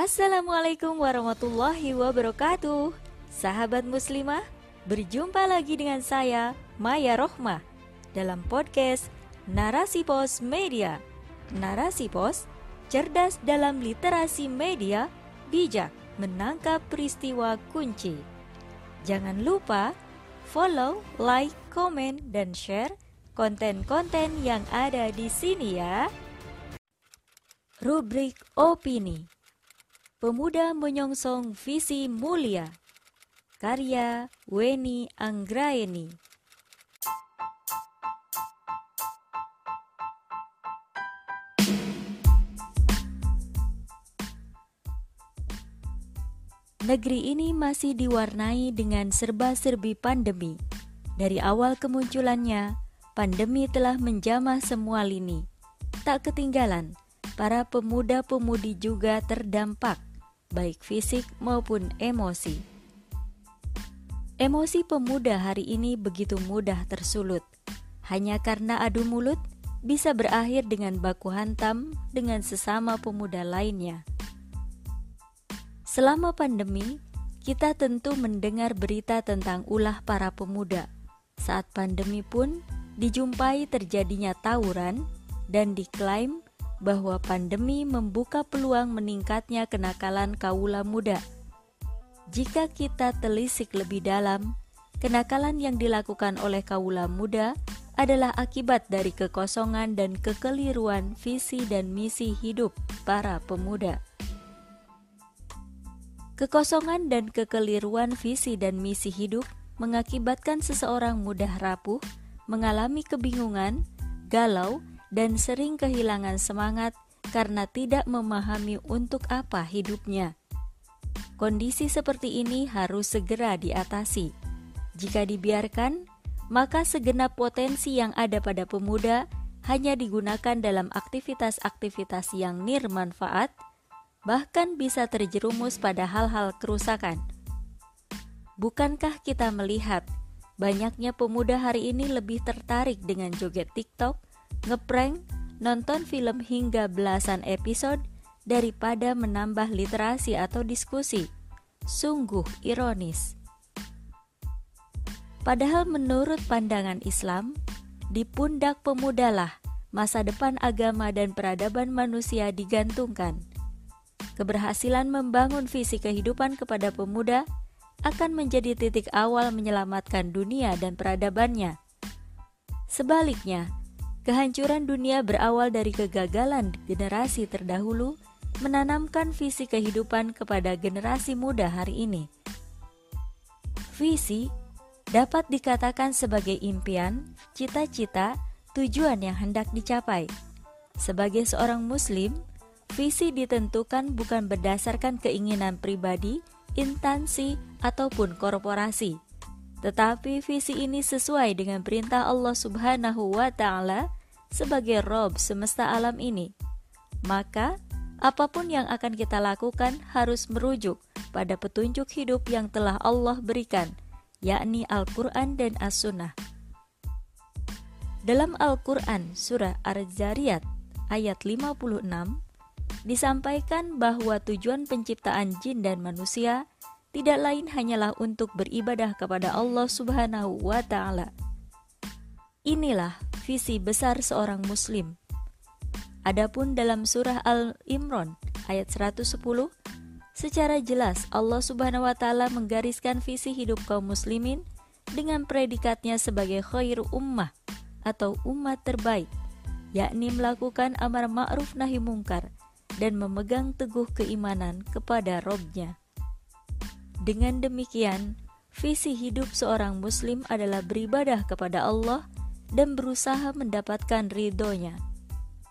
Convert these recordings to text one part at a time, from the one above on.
Assalamualaikum warahmatullahi wabarakatuh. Sahabat muslimah, berjumpa lagi dengan saya Maya Rohmah Dalam podcast Narasi Pos Media. Narasi Pos, cerdas dalam literasi media, bijak menangkap peristiwa kunci. Jangan lupa follow, like, komen, dan share konten-konten yang ada di sini ya. Rubrik Opini Pemuda menyongsong visi mulia Karya Weni Anggraeni Negeri ini masih diwarnai dengan serba-serbi pandemi. Dari awal kemunculannya, pandemi telah menjamah semua lini. Tak ketinggalan, para pemuda-pemudi juga terdampak, baik fisik maupun emosi. Emosi pemuda hari ini begitu mudah tersulut. Hanya karena adu mulut, bisa berakhir dengan baku hantam dengan sesama pemuda lainnya. Selama pandemi, kita tentu mendengar berita tentang ulah para pemuda. Saat pandemi pun dijumpai terjadinya tawuran dan diklaim bahwa pandemi membuka peluang meningkatnya kenakalan kaula muda. Jika kita telisik lebih dalam, kenakalan yang dilakukan oleh kaula muda adalah akibat dari kekosongan dan kekeliruan visi dan misi hidup para pemuda. Kekosongan dan kekeliruan visi dan misi hidup mengakibatkan seseorang mudah rapuh, mengalami kebingungan, galau, dan sering kehilangan semangat karena tidak memahami untuk apa hidupnya. Kondisi seperti ini harus segera diatasi. Jika dibiarkan, maka segenap potensi yang ada pada pemuda hanya digunakan dalam aktivitas-aktivitas yang nirmanfaat, bahkan bisa terjerumus pada hal-hal kerusakan. Bukankah kita melihat banyaknya pemuda hari ini lebih tertarik dengan joget TikTok ngeprank, nonton film hingga belasan episode daripada menambah literasi atau diskusi. Sungguh ironis. Padahal menurut pandangan Islam, di pundak pemudalah masa depan agama dan peradaban manusia digantungkan. Keberhasilan membangun visi kehidupan kepada pemuda akan menjadi titik awal menyelamatkan dunia dan peradabannya. Sebaliknya, Kehancuran dunia berawal dari kegagalan generasi terdahulu menanamkan visi kehidupan kepada generasi muda hari ini. Visi dapat dikatakan sebagai impian, cita-cita, tujuan yang hendak dicapai. Sebagai seorang Muslim, visi ditentukan bukan berdasarkan keinginan pribadi, instansi, ataupun korporasi tetapi visi ini sesuai dengan perintah Allah Subhanahu wa Ta'ala sebagai Rob semesta alam ini. Maka, apa pun yang akan kita lakukan harus merujuk pada petunjuk hidup yang telah Allah berikan, yakni Al-Quran dan As-Sunnah. Dalam Al-Quran Surah Ar-Zariyat ayat 56, disampaikan bahwa tujuan penciptaan jin dan manusia tidak lain hanyalah untuk beribadah kepada Allah Subhanahu wa taala. Inilah visi besar seorang muslim. Adapun dalam surah Al-Imran ayat 110 secara jelas Allah Subhanahu wa taala menggariskan visi hidup kaum muslimin dengan predikatnya sebagai khair ummah atau umat terbaik, yakni melakukan amar ma'ruf nahi mungkar dan memegang teguh keimanan kepada Robnya. Dengan demikian, visi hidup seorang muslim adalah beribadah kepada Allah dan berusaha mendapatkan ridhonya.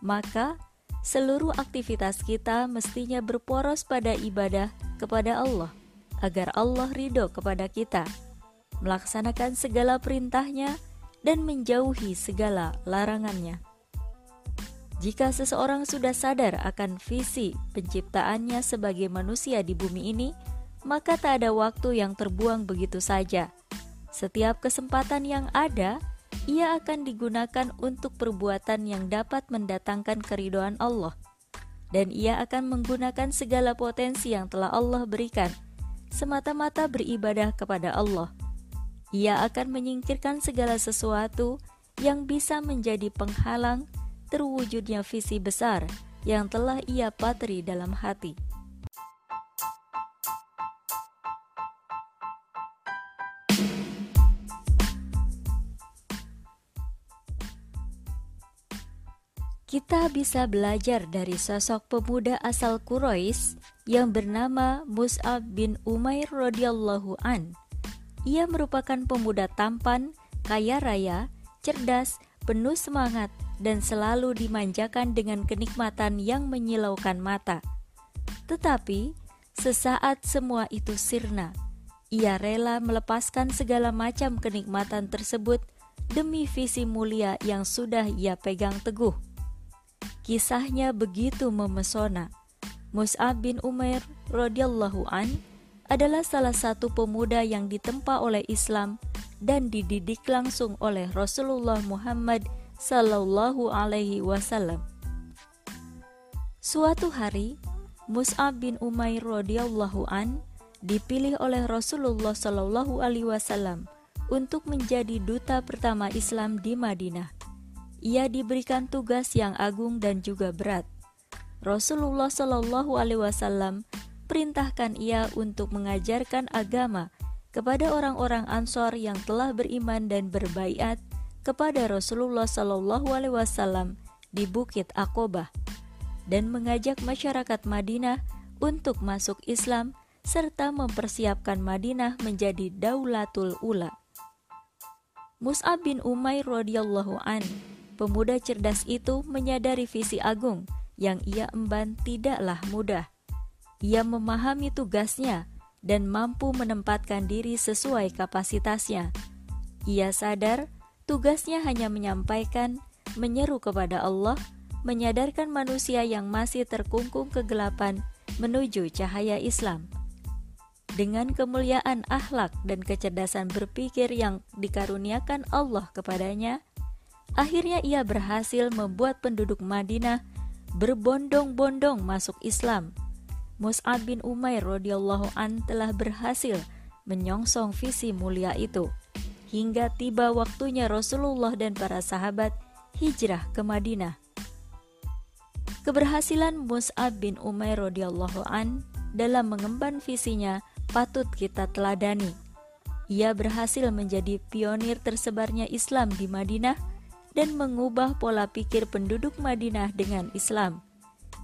Maka, seluruh aktivitas kita mestinya berporos pada ibadah kepada Allah, agar Allah ridho kepada kita, melaksanakan segala perintahnya, dan menjauhi segala larangannya. Jika seseorang sudah sadar akan visi penciptaannya sebagai manusia di bumi ini, maka tak ada waktu yang terbuang begitu saja. Setiap kesempatan yang ada, ia akan digunakan untuk perbuatan yang dapat mendatangkan keridoan Allah. dan ia akan menggunakan segala potensi yang telah Allah berikan semata-mata beribadah kepada Allah. Ia akan menyingkirkan segala sesuatu yang bisa menjadi penghalang terwujudnya visi besar yang telah ia patri dalam hati. Kita bisa belajar dari sosok pemuda asal Quraisy yang bernama Mus'ab bin Umair radhiyallahu an. Ia merupakan pemuda tampan, kaya raya, cerdas, penuh semangat, dan selalu dimanjakan dengan kenikmatan yang menyilaukan mata. Tetapi, sesaat semua itu sirna. Ia rela melepaskan segala macam kenikmatan tersebut demi visi mulia yang sudah ia pegang teguh. Kisahnya begitu memesona. Mus'ab bin Umair radhiyallahu an adalah salah satu pemuda yang ditempa oleh Islam dan dididik langsung oleh Rasulullah Muhammad sallallahu alaihi wasallam. Suatu hari, Mus'ab bin Umair radhiyallahu an dipilih oleh Rasulullah sallallahu alaihi wasallam untuk menjadi duta pertama Islam di Madinah ia diberikan tugas yang agung dan juga berat. Rasulullah Shallallahu Alaihi Wasallam perintahkan ia untuk mengajarkan agama kepada orang-orang Ansor yang telah beriman dan berbaiat kepada Rasulullah Shallallahu Alaihi Wasallam di Bukit Aqobah dan mengajak masyarakat Madinah untuk masuk Islam serta mempersiapkan Madinah menjadi Daulatul Ula. Mus'ab bin Umair radhiyallahu an Pemuda cerdas itu menyadari visi agung yang ia emban tidaklah mudah. Ia memahami tugasnya dan mampu menempatkan diri sesuai kapasitasnya. Ia sadar tugasnya hanya menyampaikan, menyeru kepada Allah, menyadarkan manusia yang masih terkungkung kegelapan menuju cahaya Islam. Dengan kemuliaan akhlak dan kecerdasan berpikir yang dikaruniakan Allah kepadanya, Akhirnya ia berhasil membuat penduduk Madinah berbondong-bondong masuk Islam. Mus'ab bin Umair radhiyallahu an telah berhasil menyongsong visi mulia itu hingga tiba waktunya Rasulullah dan para sahabat hijrah ke Madinah. Keberhasilan Mus'ab bin Umair radhiyallahu an dalam mengemban visinya patut kita teladani. Ia berhasil menjadi pionir tersebarnya Islam di Madinah dan mengubah pola pikir penduduk Madinah dengan Islam,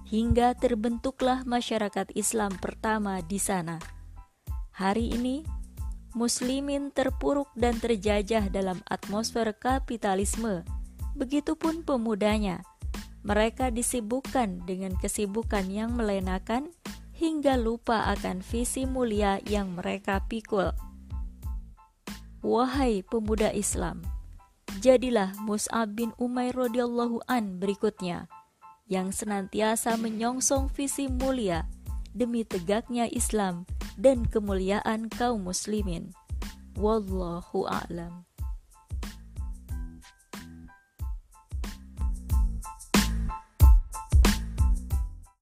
hingga terbentuklah masyarakat Islam pertama di sana. Hari ini, Muslimin terpuruk dan terjajah dalam atmosfer kapitalisme. Begitupun pemudanya, mereka disibukkan dengan kesibukan yang melenakan hingga lupa akan visi mulia yang mereka pikul. Wahai pemuda Islam! Jadilah Mus'ab bin Umair radhiyallahu an berikutnya yang senantiasa menyongsong visi mulia demi tegaknya Islam dan kemuliaan kaum muslimin. Wallahu a'lam.